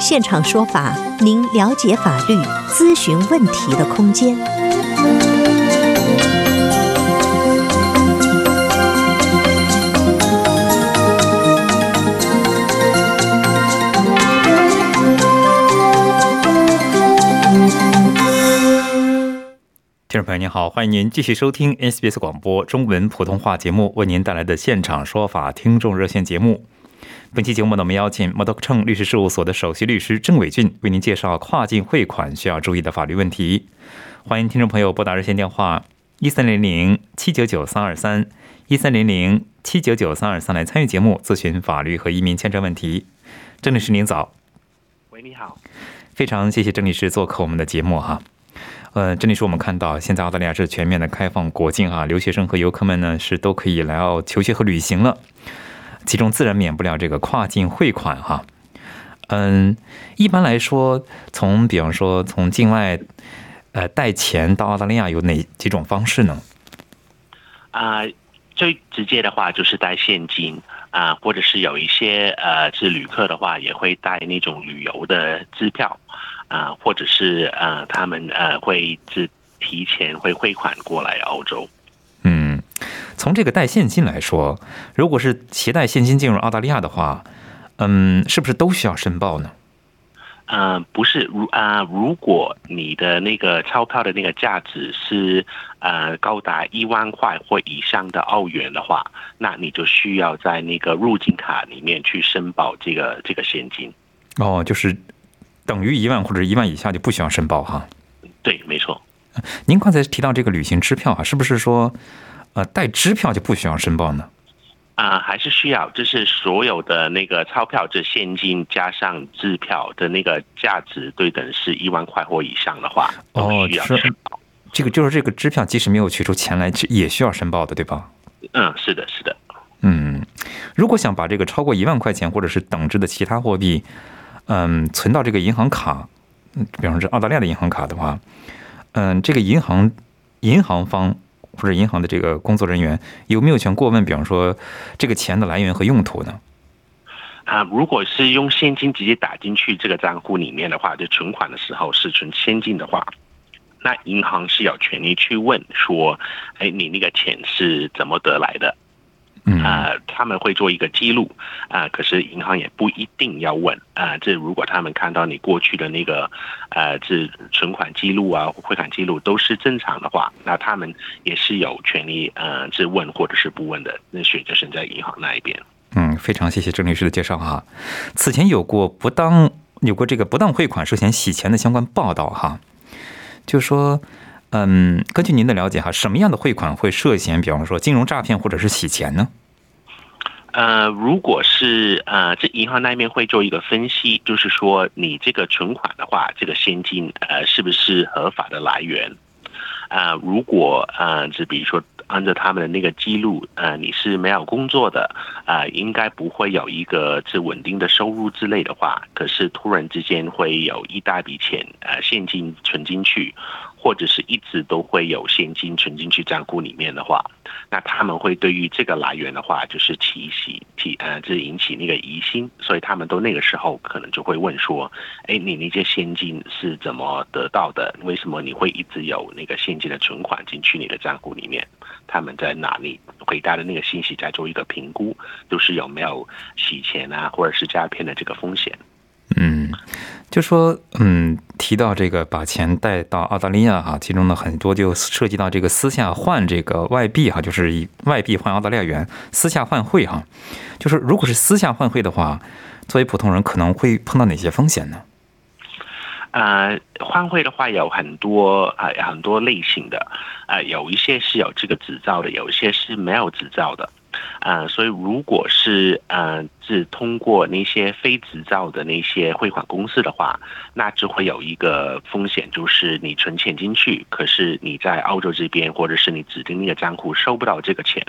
现场说法，您了解法律、咨询问题的空间。听众朋友您好，欢迎您继续收听 SBS 广播中文普通话节目为您带来的现场说法听众热线节目。本期节目呢，我们邀请 Modok Cheng 律师事务所的首席律师郑伟俊为您介绍跨境汇款需要注意的法律问题。欢迎听众朋友拨打热线电话一三零零七九九三二三一三零零七九九三二三来参与节目咨询法律和移民签证问题。郑律师您早，喂，你好，非常谢谢郑律师做客我们的节目哈。呃，郑律师，我们看到现在澳大利亚是全面的开放国境啊，留学生和游客们呢是都可以来澳求学和旅行了。其中自然免不了这个跨境汇款哈。嗯，一般来说，从比方说从境外呃带钱到澳大利亚有哪几种方式呢？啊，最直接的话就是带现金啊，或者是有一些呃是旅客的话也会带那种旅游的支票啊，或者是呃他们呃会是提前会汇款过来澳洲。嗯，从这个带现金来说，如果是携带现金进入澳大利亚的话，嗯，是不是都需要申报呢？嗯，不是，如啊，如果你的那个钞票的那个价值是呃高达一万块或以上的澳元的话，那你就需要在那个入境卡里面去申报这个这个现金。哦，就是等于一万或者一万以下就不需要申报哈。对，没错。您刚才提到这个旅行支票啊，是不是说呃带支票就不需要申报呢？啊，还是需要，就是所有的那个钞票，这现金加上支票的那个价值对等是一万块或以上的话，哦需要申报。这个就是这个支票，即使没有取出钱来，也需要申报的，对吧？嗯，是的，是的。嗯，如果想把这个超过一万块钱或者是等值的其他货币，嗯，存到这个银行卡，嗯，比方说澳大利亚的银行卡的话，嗯，这个银行银行方。或者银行的这个工作人员有没有权过问？比方说，这个钱的来源和用途呢？啊，如果是用现金直接打进去这个账户里面的话，就存款的时候是存现金的话，那银行是有权利去问说：“哎，你那个钱是怎么得来的？”啊，他们会做一个记录啊，可是银行也不一定要问啊。这如果他们看到你过去的那个呃，这存款记录啊、汇款记录都是正常的话，那他们也是有权利呃，质问或者是不问的。那选择是在银行那一边。嗯，非常谢谢郑律师的介绍哈。此前有过不当有过这个不当汇款涉嫌洗钱的相关报道哈，就说。嗯，根据您的了解哈，什么样的汇款会涉嫌，比方说金融诈骗或者是洗钱呢？呃，如果是呃，这银行那边会做一个分析，就是说你这个存款的话，这个现金呃是不是合法的来源？啊，如果呃，就比如说按照他们的那个记录，呃，你是没有工作的啊，应该不会有一个这稳定的收入之类的话，可是突然之间会有一大笔钱呃现金存进去。或者是一直都会有现金存进去账户里面的话，那他们会对于这个来源的话，就是提起提呃，这引起那个疑心，所以他们都那个时候可能就会问说，哎，你那些现金是怎么得到的？为什么你会一直有那个现金的存款进去你的账户里面？他们在哪里回答的那个信息再做一个评估，就是有没有洗钱啊，或者是诈骗的这个风险。嗯，就说嗯，提到这个把钱带到澳大利亚哈，其中呢很多就涉及到这个私下换这个外币哈，就是以外币换澳大利亚元，私下换汇哈。就是如果是私下换汇的话，作为普通人可能会碰到哪些风险呢？呃，换汇的话有很多啊，很多类型的啊，有一些是有这个执照的，有一些是没有执照的。呃，所以如果是呃是通过那些非执照的那些汇款公司的话，那就会有一个风险，就是你存钱进去，可是你在澳洲这边或者是你指定那个账户收不到这个钱。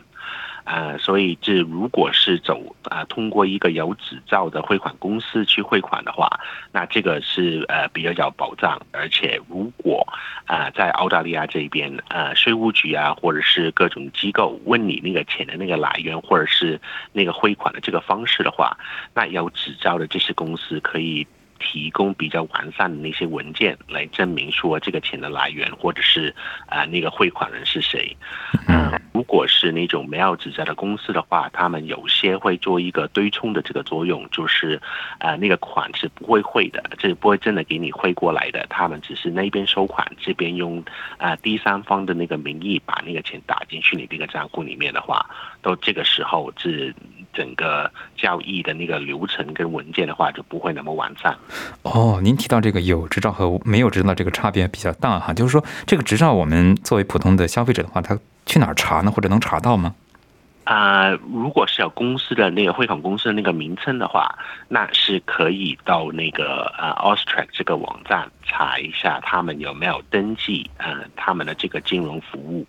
呃，所以这如果是走啊，通过一个有执照的汇款公司去汇款的话，那这个是呃比较有保障。而且如果啊在澳大利亚这边呃税务局啊或者是各种机构问你那个钱的那个来源或者是那个汇款的这个方式的话，那有执照的这些公司可以。提供比较完善的那些文件来证明说这个钱的来源，或者是啊那个汇款人是谁。嗯，如果是那种没有执照的公司的话，他们有些会做一个对冲的这个作用，就是啊那个款是不会汇的，这不会真的给你汇过来的。他们只是那边收款，这边用啊第三方的那个名义把那个钱打进去你这个账户里面的话，到这个时候是。整个交易的那个流程跟文件的话，就不会那么完善。哦，您提到这个有执照和没有执照这个差别比较大哈，就是说这个执照我们作为普通的消费者的话，他去哪儿查呢？或者能查到吗？啊，如果是有公司的那个汇款公司的那个名称的话，那是可以到那个呃 Austrac 这个网站查一下，他们有没有登记呃他们的这个金融服务。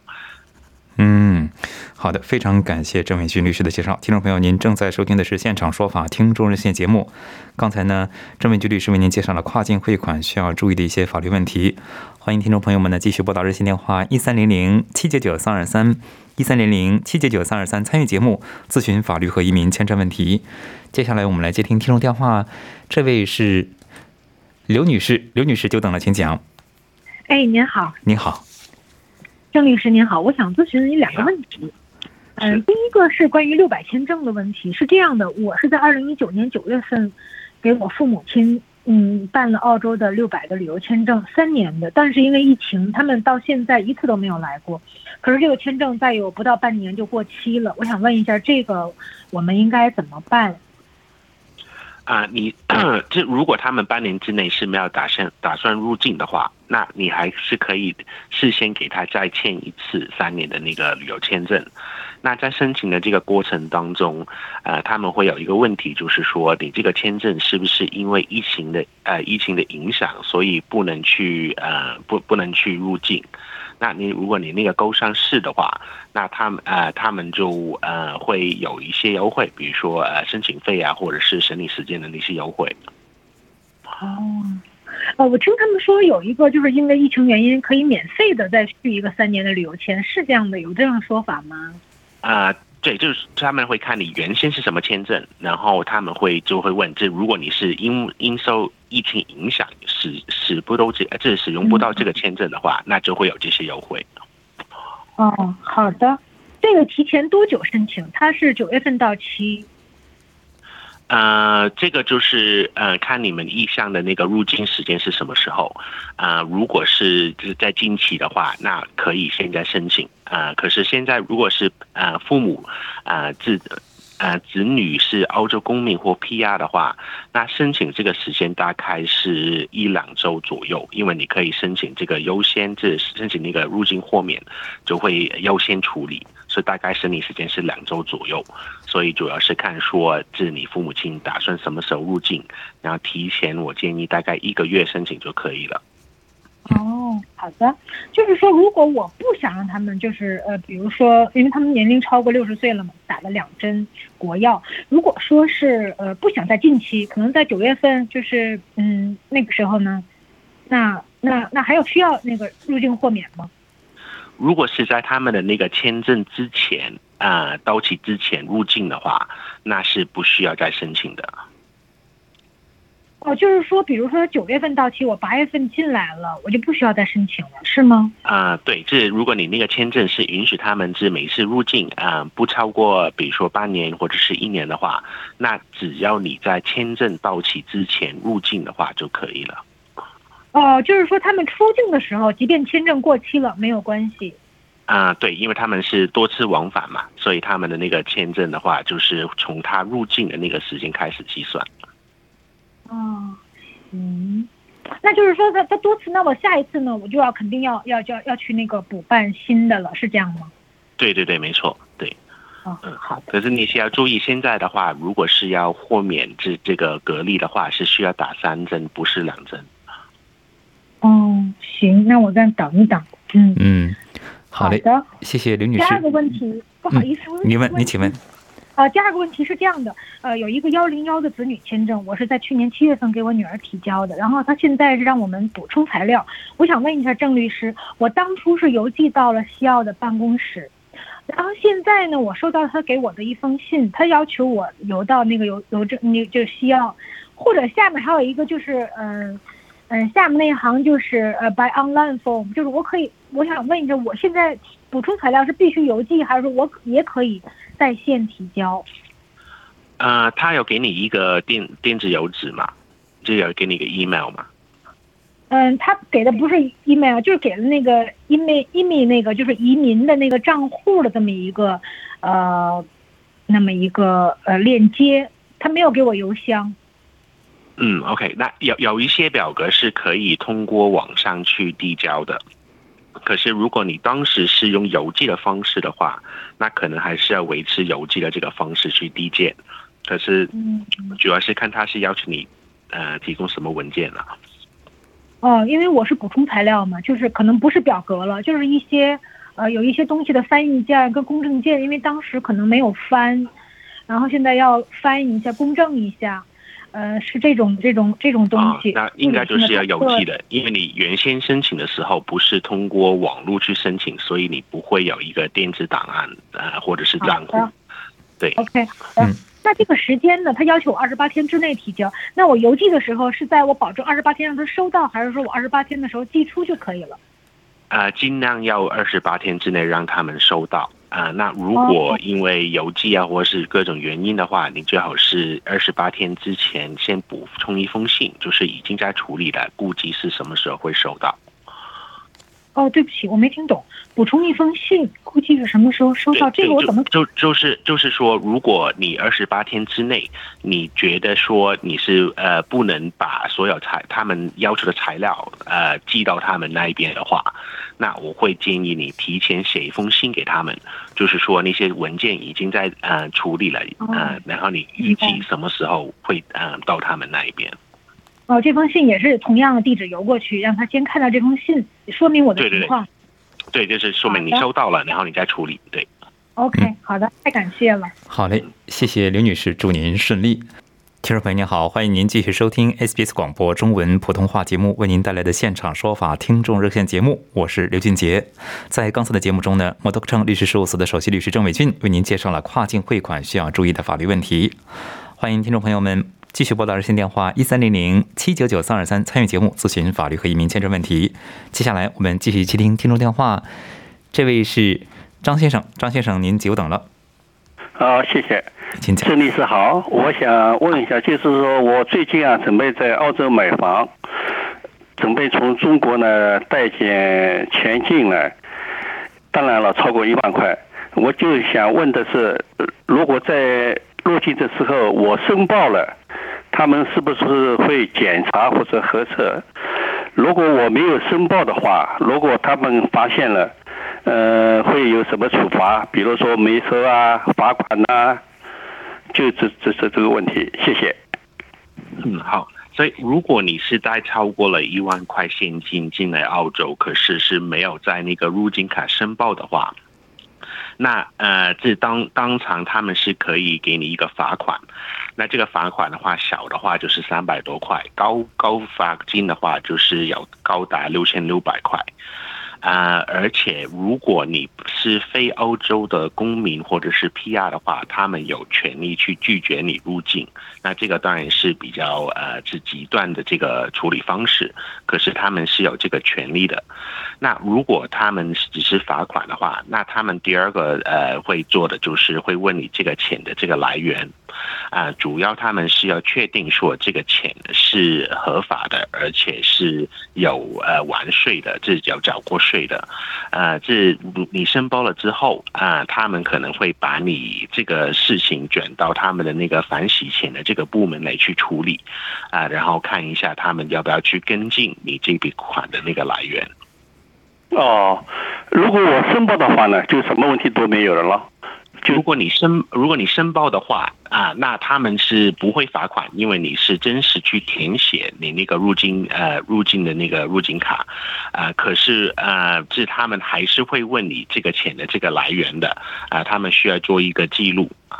嗯，好的，非常感谢郑伟军律师的介绍。听众朋友，您正在收听的是《现场说法》听众热线节目。刚才呢，郑伟军律师为您介绍了跨境汇款需要注意的一些法律问题。欢迎听众朋友们呢继续拨打热线电话一三零零七九九三二三一三零零七九九三二三参与节目咨询法律和移民签证问题。接下来我们来接听听众电话，这位是刘女士，刘女士久等了，请讲。哎，您好，您好。郑律师您好，我想咨询您两个问题。嗯，第一个是关于六百签证的问题，是这样的，我是在二零一九年九月份给我父母亲嗯办了澳洲的六百的旅游签证，三年的，但是因为疫情，他们到现在一次都没有来过。可是这个签证再有不到半年就过期了，我想问一下，这个我们应该怎么办？啊，你 这如果他们半年之内是没有打算打算入境的话，那你还是可以事先给他再签一次三年的那个旅游签证。那在申请的这个过程当中，呃，他们会有一个问题，就是说你这个签证是不是因为疫情的呃疫情的影响，所以不能去呃不不能去入境？那你如果你那个勾上是的话，那他们呃他们就呃会有一些优惠，比如说呃申请费啊，或者是审理时间的那些优惠。哦，呃，我听他们说有一个就是因为疫情原因可以免费的再续一个三年的旅游签，是这样的，有这样说法吗？啊，对，就是他们会看你原先是什么签证，然后他们会就会问，这如果你是因因受疫情影响使使不都这这使用不到这个签证的话，那就会有这些优惠。哦，好的，这个提前多久申请？它是九月份到期。呃，这个就是呃，看你们意向的那个入境时间是什么时候啊？如果是就是在近期的话，那可以现在申请啊。可是现在如果是呃父母啊子呃子女是澳洲公民或 PR 的话，那申请这个时间大概是一两周左右，因为你可以申请这个优先，这申请那个入境豁免就会优先处理。所以大概审理时间是两周左右，所以主要是看说是你父母亲打算什么时候入境，然后提前我建议大概一个月申请就可以了。哦，好的，就是说如果我不想让他们就是呃，比如说因为他们年龄超过六十岁了嘛，打了两针国药，如果说是呃不想在近期，可能在九月份就是嗯那个时候呢，那那那还有需要那个入境豁免吗？如果是在他们的那个签证之前啊到期之前入境的话，那是不需要再申请的。哦，就是说，比如说九月份到期，我八月份进来了，我就不需要再申请了，是吗？啊，对，这如果你那个签证是允许他们是每次入境啊不超过，比如说半年或者是一年的话，那只要你在签证到期之前入境的话就可以了。哦，就是说他们出境的时候，即便签证过期了，没有关系。啊，对，因为他们是多次往返嘛，所以他们的那个签证的话，就是从他入境的那个时间开始计算。哦，嗯，那就是说他他多次，那我下一次呢，我就要肯定要要要要去那个补办新的了，是这样吗？对对对，没错，对。嗯，好的。可是你需要注意，现在的话，如果是要豁免这这个隔离的话，是需要打三针，不是两针。哦，行，那我再等一等。嗯，嗯，好嘞，的。谢谢刘女士。第二个问题，不好意思，你问，你请问。呃，第二个问题是这样的，呃，有一个幺零幺的子女签证，我是在去年七月份给我女儿提交的，然后她现在是让我们补充材料。我想问一下郑律师，我当初是邮寄到了西澳的办公室，然后现在呢，我收到他给我的一封信，他要求我邮到那个邮邮政那就是西澳，或者下面还有一个就是嗯嗯下面那一行就是呃 by online form，就是我可以我想问一下，我现在补充材料是必须邮寄，还是说我也可以？在线提交，呃，他有给你一个电电子邮址嘛？就有给你一个 email 嘛？嗯，他给的不是 email，就是给了那个 email email 那个就是移民的那个账户的这么一个呃那么一个呃链接，他没有给我邮箱。嗯，OK，那有有一些表格是可以通过网上去递交的。可是，如果你当时是用邮寄的方式的话，那可能还是要维持邮寄的这个方式去递件。可是，主要是看他是要求你，呃，提供什么文件了。哦，因为我是补充材料嘛，就是可能不是表格了，就是一些呃有一些东西的翻译件跟公证件，因为当时可能没有翻，然后现在要翻译一下，公证一下。呃，是这种这种这种东西，那应该就是要邮寄的，因为你原先申请的时候不是通过网络去申请，所以你不会有一个电子档案呃或者是账户。对，OK，嗯，那这个时间呢？他要求我二十八天之内提交，那我邮寄的时候是在我保证二十八天让他收到，还是说我二十八天的时候寄出就可以了？呃，尽量要二十八天之内让他们收到。啊，那如果因为邮寄啊，或者是各种原因的话，你最好是二十八天之前先补充一封信，就是已经在处理了，估计是什么时候会收到。哦，对不起，我没听懂。补充一封信，估计是什么时候收到？这个我怎么就就是就是说，如果你二十八天之内，你觉得说你是呃不能把所有材他们要求的材料呃寄到他们那一边的话，那我会建议你提前写一封信给他们，就是说那些文件已经在呃处理了，呃，然后你预计什么时候会呃到他们那一边。哦，这封信也是同样的地址邮过去，让他先看到这封信，说明我的情况。对，就是说明你收到了，然后你再处理。对，OK，好的，太感谢了。好嘞，谢谢刘女士，祝您顺利。听众朋友您好，欢迎您继续收听 SBS 广播中文普通话节目为您带来的现场说法听众热线节目，我是刘俊杰。在刚才的节目中呢，摩托克律师事务所的首席律师郑伟俊为您介绍了跨境汇款需要注意的法律问题。欢迎听众朋友们。继续拨打热线电话一三零零七九九三二三参与节目咨询法律和移民签证问题。接下来我们继续接听听众电话，这位是张先生，张先生您久等了。好，谢谢。请讲。郑律师好，我想问一下，就是说我最近啊准备在澳洲买房，准备从中国呢带点钱进来，当然了超过一万块，我就想问的是，如果在落地的时候我申报了。他们是不是会检查或者核测？如果我没有申报的话，如果他们发现了，呃，会有什么处罚？比如说没收啊、罚款呐？就这这这这个问题，谢谢。嗯，好。所以如果你是带超过了一万块现金进来澳洲，可是是没有在那个入境卡申报的话。那呃，这当当场他们是可以给你一个罚款，那这个罚款的话，小的话就是三百多块，高高罚金的话就是要高达六千六百块。啊，而且如果你是非欧洲的公民或者是 PR 的话，他们有权利去拒绝你入境。那这个当然是比较呃是极端的这个处理方式，可是他们是有这个权利的。那如果他们只是罚款的话，那他们第二个呃会做的就是会问你这个钱的这个来源。啊，主要他们是要确定说这个钱是合法的，而且是有呃完税的，这有缴过税对的。呃，这你申报了之后啊，他们可能会把你这个事情转到他们的那个反洗钱的这个部门来去处理啊，然后看一下他们要不要去跟进你这笔款的那个来源。哦，如果我申报的话呢，就什么问题都没有了了。如果你申如果你申报的话啊，那他们是不会罚款，因为你是真实去填写你那个入境呃入境的那个入境卡啊。可是呃，这他们还是会问你这个钱的这个来源的啊，他们需要做一个记录啊。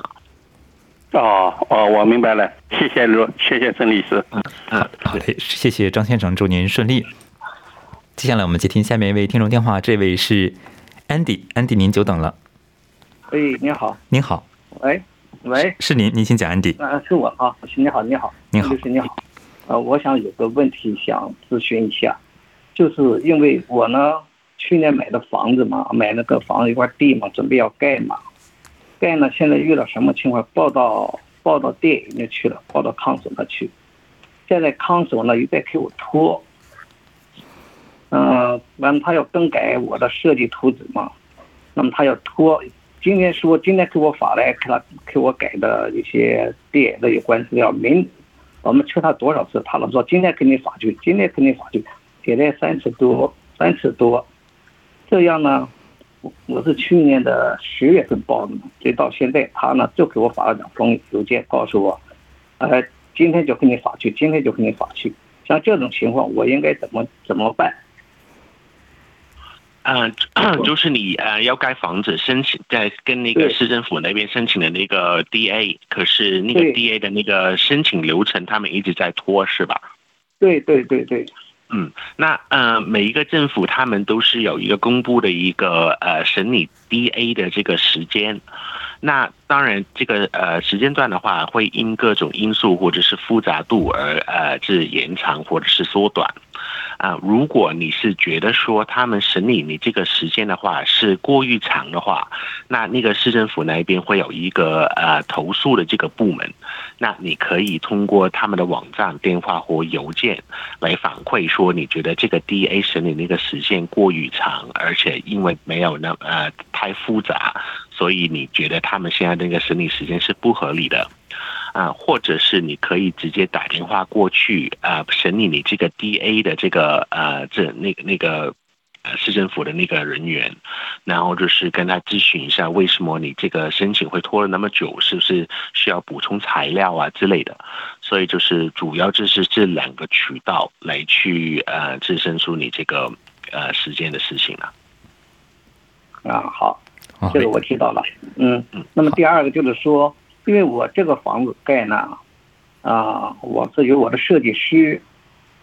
哦哦，我明白了，谢谢罗，谢谢郑律师。嗯，好嘞，谢谢张先生，祝您顺利。接下来我们接听下面一位听众电话，这位是 Andy，Andy 您久等了。哎，你好，您好，喂，喂，是您，您请讲，Andy。啊，是我啊，你好，你好，你好，律师你好，呃，我想有个问题想咨询一下，就是因为我呢，去年买的房子嘛，买了个房子一块地嘛，准备要盖嘛。盖呢，现在遇到什么情况？报到报到店里面去了，报到康总那去。现在康总呢又在给我拖，嗯，完了他要更改我的设计图纸嘛，那么他要拖。今天说今天给我发来，给他给我改的一些店的有关资料。明我们催他多少次，他老说今天给你发去，今天给你发去，给了三次多，三次多，这样呢？我是去年的十月份报的嘛，所以到现在他呢就给我发了两封邮件，告诉我，呃，今天就给你发去，今天就给你发去。像这种情况，我应该怎么怎么办？嗯，就是你呃要盖房子申请，在跟那个市政府那边申请的那个 DA，可是那个 DA 的那个申请流程他们一直在拖，是吧？对对对对。嗯，那呃，每一个政府他们都是有一个公布的一个呃审理 DA 的这个时间，那当然这个呃时间段的话，会因各种因素或者是复杂度而呃是延长或者是缩短。啊，如果你是觉得说他们审理你这个时间的话是过于长的话，那那个市政府那边会有一个呃投诉的这个部门，那你可以通过他们的网站、电话或邮件来反馈说你觉得这个 DA 审理那个时间过于长，而且因为没有那呃太复杂，所以你觉得他们现在那个审理时间是不合理的。啊，或者是你可以直接打电话过去啊，审理你这个 DA 的这个呃，这那个那个呃市政府的那个人员，然后就是跟他咨询一下，为什么你这个申请会拖了那么久，是不是需要补充材料啊之类的？所以就是主要就是这两个渠道来去呃，支申出你这个呃时间的事情了。啊，好，这个我知道了。嗯嗯，那么第二个就是说。因为我这个房子盖呢，啊，我是有我的设计师，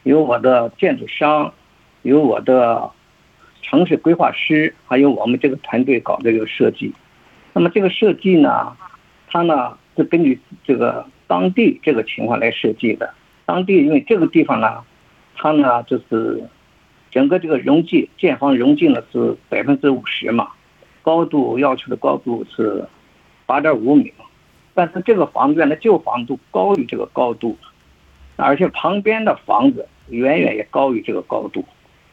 有我的建筑商，有我的城市规划师，还有我们这个团队搞这个设计。那么这个设计呢，它呢是根据这个当地这个情况来设计的。当地因为这个地方呢，它呢就是整个这个容积建房容积呢是百分之五十嘛，高度要求的高度是八点五米。但是这个房子原来旧房子高于这个高度，而且旁边的房子远远也高于这个高度，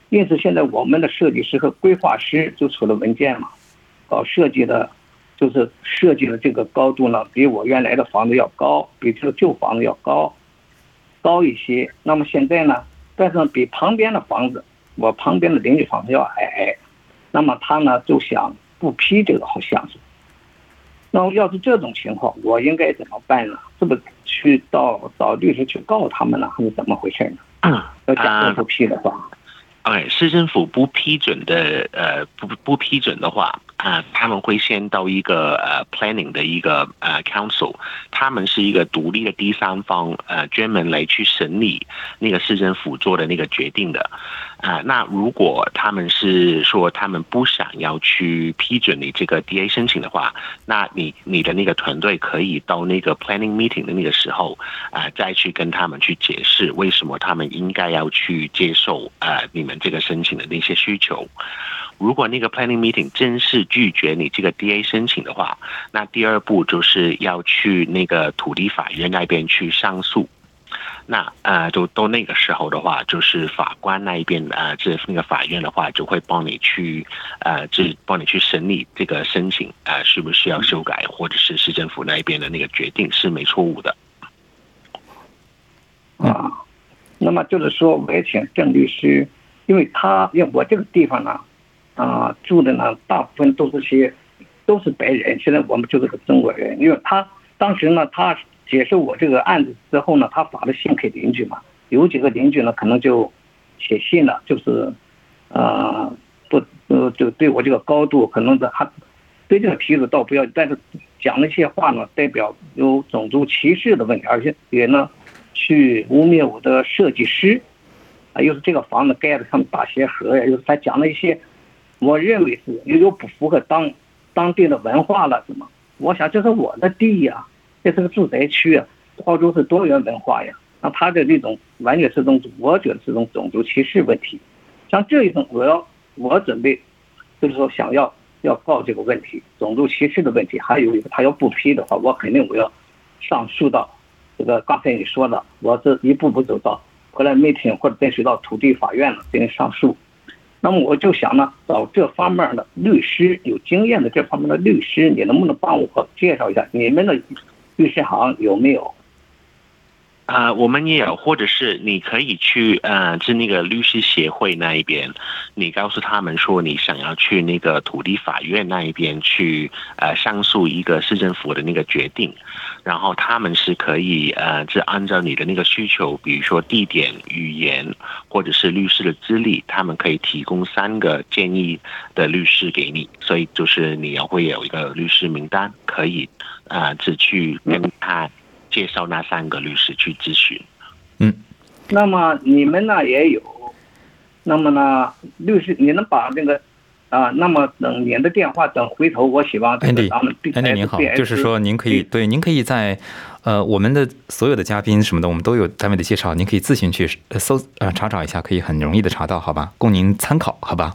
因此现在我们的设计师和规划师就出了文件嘛，搞设计的，就是设计的这个高度呢，比我原来的房子要高，比这个旧房子要高，高一些。那么现在呢，但是比旁边的房子，我旁边的邻居房子要矮，那么他呢就想不批这个好项是。那要是这种情况，我应该怎么办呢？是不是去到找律师去告他们呢，还是怎么回事呢？要假设不批的话，OK，市政府不批准的，呃，不不批准的话。啊，他们会先到一个呃 planning 的一个呃 council，他们是一个独立的第三方，呃，专门来去审理那个市政府做的那个决定的。啊，那如果他们是说他们不想要去批准你这个 DA 申请的话，那你你的那个团队可以到那个 planning meeting 的那个时候，啊，再去跟他们去解释为什么他们应该要去接受呃你们这个申请的那些需求。如果那个 planning meeting 真是拒绝你这个 DA 申请的话，那第二步就是要去那个土地法院那边去上诉。那呃，就到那个时候的话，就是法官那一边呃，这那个法院的话就会帮你去呃，这帮你去审理这个申请啊，是不是要修改，或者是市政府那一边的那个决定是没错误的。啊，那么就是说，我也请郑律师，因为他因为我这个地方呢。啊，住的呢，大部分都是些都是白人，现在我们就是个中国人。因为他当时呢，他解释我这个案子之后呢，他发了信给邻居嘛，有几个邻居呢，可能就写信了，就是，呃，不，呃，就对我这个高度，可能的还对这个梯子倒不要，但是讲那些话呢，代表有种族歧视的问题，而且也呢，去污蔑我的设计师，又是这个房子盖的像大鞋盒呀，又是他讲了一些，我认为是又有不符合当。当地的文化了什么？我想这是我的地呀，这是个住宅区啊。澳洲是多元文化呀，那他的这种完全是种，我觉得是种种族歧视问题。像这一种，我要我准备，就是说想要要告这个问题，种族歧视的问题。还有一个，他要不批的话，我肯定我要上诉到这个刚才你说的，我是一步步走到回来没听或者再去到土地法院了进行上诉。那么我就想呢，找这方面的律师，有经验的这方面的律师，你能不能帮我介绍一下你们的律师行有没有？啊，我们也有，或者是你可以去，呃，是那个律师协会那一边，你告诉他们说你想要去那个土地法院那一边去，呃，上诉一个市政府的那个决定，然后他们是可以，呃，是按照你的那个需求，比如说地点、语言，或者是律师的资历，他们可以提供三个建议的律师给你，所以就是你要会有一个律师名单，可以，啊，只去跟他。介绍那三个律师去咨询，嗯，那么你们那也有，那么呢，律师你能把那个啊，那么等您的电话，等回头我希望这个咱们 Andy 您好，就是说您可以对，您可以在呃我们的所有的嘉宾什么的，我们都有单位的介绍，您可以自行去搜呃查找一下，可以很容易的查到，好吧，供您参考，好吧？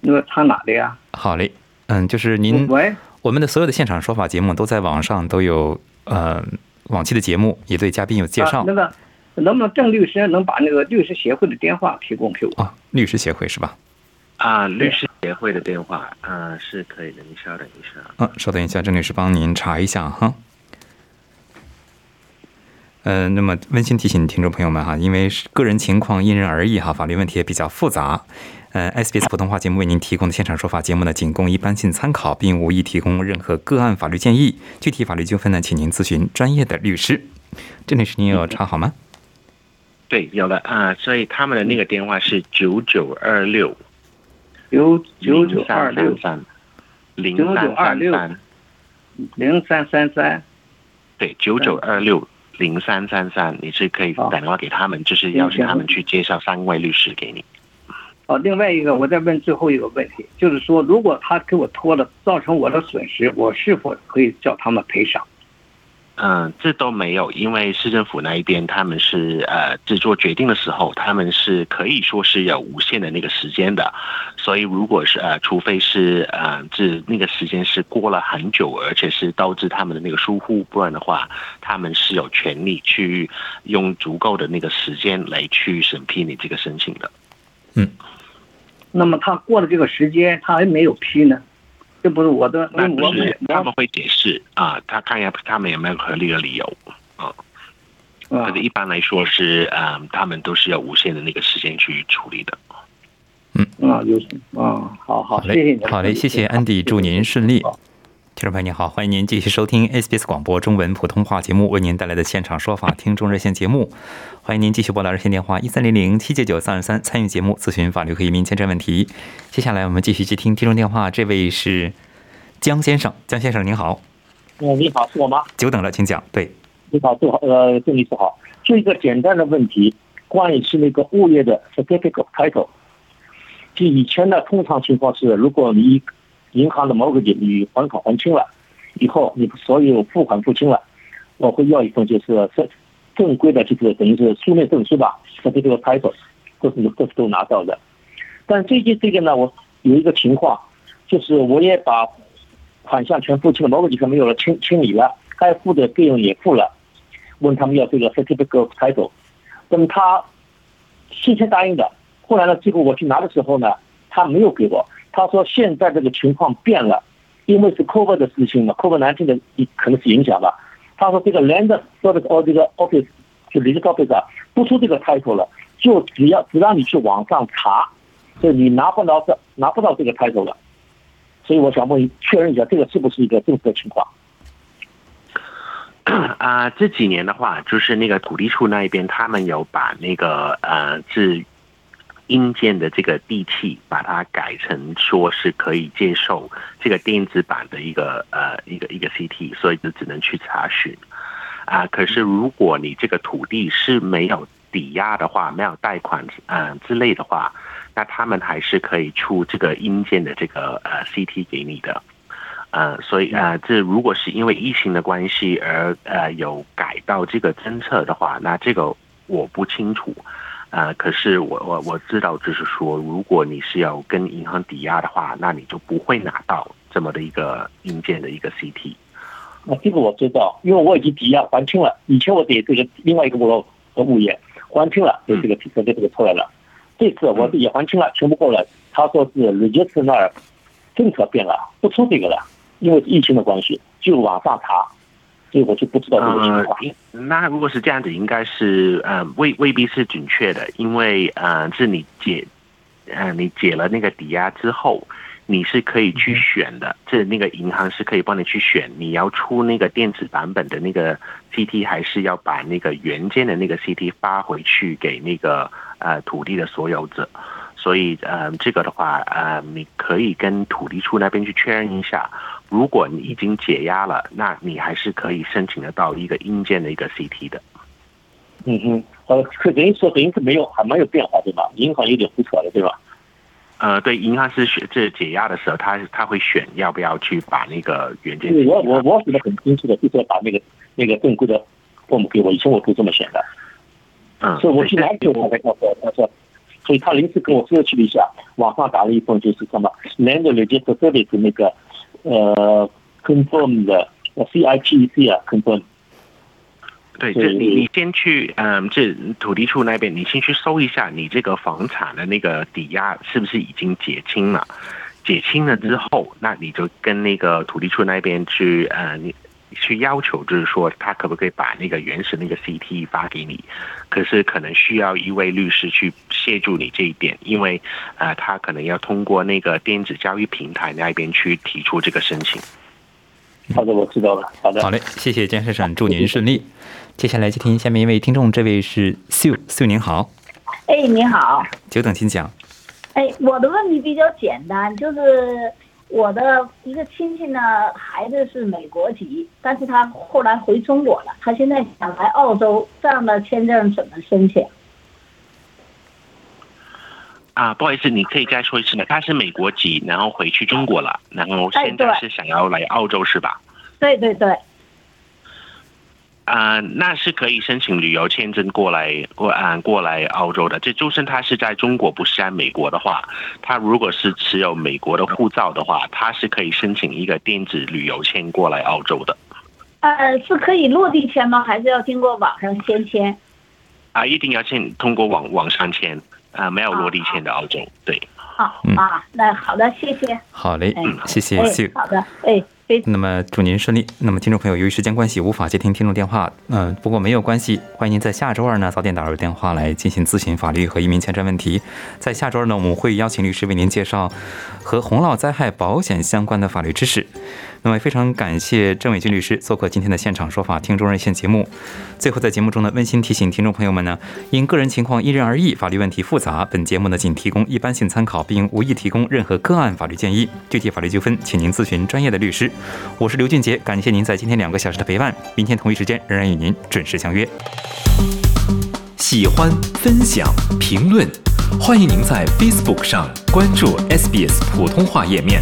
那查哪里呀？好嘞，嗯，就是您喂，我们的所有的现场说法节目都在网上都有，呃。往期的节目也对嘉宾有介绍。那个，能不能郑律师能把那个律师协会的电话提供给我？啊，律师协会是吧？啊，律师协会的电话啊是可以的，您稍等一下。啊，稍等一下，郑律师帮您查一下哈。嗯，那么温馨提醒听众朋友们哈，因为个人情况因人而异哈，法律问题也比较复杂。呃，SBS 普通话节目为您提供的现场说法节目呢，仅供一般性参考，并无意提供任何个案法律建议。具体法律纠纷呢，请您咨询专业的律师。郑律师，您有查好吗？对，有了啊。所以他们的那个电话是九九二六，九九九二六三零三三三零三三三。对，九九二六零三三三，你是可以打电话给他们，就是邀请他们去介绍三位律师给你。哦，另外一个，我再问最后一个问题，就是说，如果他给我拖了，造成我的损失，我是否可以叫他们赔偿？嗯，这都没有，因为市政府那一边他们是呃制作决定的时候，他们是可以说是有无限的那个时间的，所以如果是呃，除非是呃这那个时间是过了很久，而且是导致他们的那个疏忽，不然的话，他们是有权利去用足够的那个时间来去审批你这个申请的。嗯。那么他过了这个时间，他还没有批呢，这不是我的。那不是他们会解释啊，他看一下他们有没有合理的理由啊。可是一般来说是嗯，他们都是要无限的那个时间去处理的。嗯啊，有啊，好好，谢谢你，好嘞，谢谢安迪，祝您顺利。听众朋友您好，欢迎您继续收听 SBS 广播中文普通话节目为您带来的现场说法听众热线节目。欢迎您继续拨打热线电话一三零零七九九三二三参与节目咨询法律和移民签证问题。接下来我们继续接听听众电话，这位是江先生，江先生您好。哦，你好，是我吗？久等了，请讲。对，你好，杜好，呃，郑律师好。就一个简单的问题，关于是那个物业的 certificate title。就以前的通常情况是，如果你银行的某个节你还款还清了，以后你所有付款付清了，我会要一份就是正正规的，就是等于是书面证书吧，和这个 title 都是都是都拿到的。但最近这个呢，我有一个情况，就是我也把款项全付清了，某个地方没有了清清理了，该付的费用也付了，问他们要这个 certificate title，那么他事先答应的，后来呢，最后我去拿的时候呢，他没有给我。他说：“现在这个情况变了，因为是 COVID 的事情嘛，COVID 难听的可能是影响了。”他说：“这个 Land Service 哦，这个 Office 就 Legal Office 不出这个 title 了，就只要只让你去网上查，就你拿不到这拿不到这个 title 了。”所以我想问确认一下，这个是不是一个正式的情况？啊，这几年的话，就是那个土地处那一边，他们有把那个呃，是阴间的这个地契，把它改成说是可以接受这个电子版的一个呃一个一个 CT，所以就只能去查询。啊，可是如果你这个土地是没有抵押的话，没有贷款嗯之类的话，那他们还是可以出这个阴间的这个呃 CT 给你的。呃，所以呃，这如果是因为疫情的关系而呃有改到这个政策的话，那这个我不清楚。呃，可是我我我知道，就是说，如果你是要跟银行抵押的话，那你就不会拿到这么的一个硬件的一个 CT。那这个我知道，因为我已经抵押还清了。以前我给这个另外一个物和物业还清了，就这个提车就这个出来了。这次我也还清了，全部过来。他说是 register 那儿政策变了，不出这个了。因为疫情的关系，就往上查，所以我就不知道这个情况。那如果是这样子，应该是呃未未必是准确的，因为呃是你解呃你解了那个抵押之后，你是可以去选的，这那个银行是可以帮你去选，你要出那个电子版本的那个 CT，还是要把那个原件的那个 CT 发回去给那个呃土地的所有者。所以呃这个的话呃你可以跟土地处那边去确认一下。如果你已经解压了，那你还是可以申请得到一个硬件的一个 CT 的。嗯哼，呃，可等于说等于是没有还没有变化对吧？银行有点胡扯了对吧？呃，对，银行是选这解压的时候，他他会选要不要去把那个原件。我我我写的很清楚的，就是要把那个那个正规的 form 给我，以前我都这么选的。嗯，所以我去拿给我才告诉我，他说，所以他临时跟我说去了一下，网上打了一份就是什么 Land Register Service 那个。呃，confirm 的 CIPC 啊，confirm。对，这你你先去，嗯，这土地处那边，你先去搜一下，你这个房产的那个抵押是不是已经结清了？结清了之后，那你就跟那个土地处那边去，呃，你。去要求，就是说他可不可以把那个原始那个 CT 发给你？可是可能需要一位律师去协助你这一点，因为啊，他可能要通过那个电子交易平台那边去提出这个申请。好的，我知道了。好的，好嘞，谢谢江先生，祝您顺利。接下来接听下面一位听众，这位是秀秀，您好。哎，您好。久等，请讲。哎，我的问题比较简单，就是。我的一个亲戚呢，孩子是美国籍，但是他后来回中国了，他现在想来澳洲，这样的签证怎么申请？啊，不好意思，你可以再说一次吗？他是美国籍，然后回去中国了，然后现在是想要来澳洲是吧？对对对。啊，那是可以申请旅游签证过来过啊过来澳洲的。这周深他是在中国，不是在美国的话，他如果是持有美国的护照的话，他是可以申请一个电子旅游签过来澳洲的。呃，是可以落地签吗？还是要经过网上先签？啊，一定要先通过网网上签啊，没有落地签的澳洲。对。好啊，那好的，谢谢。好嘞，嗯，谢谢。好的，哎。那么祝您顺利。那么听众朋友，由于时间关系无法接听听众电话，嗯，不过没有关系，欢迎您在下周二呢早点打入电话来进行咨询法律和移民签证问题。在下周二呢，我们会邀请律师为您介绍和洪涝灾害保险相关的法律知识。那么非常感谢郑伟军律师做客今天的现场说法听众热线节目。最后在节目中呢，温馨提醒听众朋友们呢，因个人情况因人而异，法律问题复杂，本节目呢仅提供一般性参考，并无意提供任何个案法律建议。具体法律纠纷，请您咨询专业的律师。我是刘俊杰，感谢您在今天两个小时的陪伴。明天同一时间仍然与您准时相约。喜欢、分享、评论，欢迎您在 Facebook 上关注 SBS 普通话页面。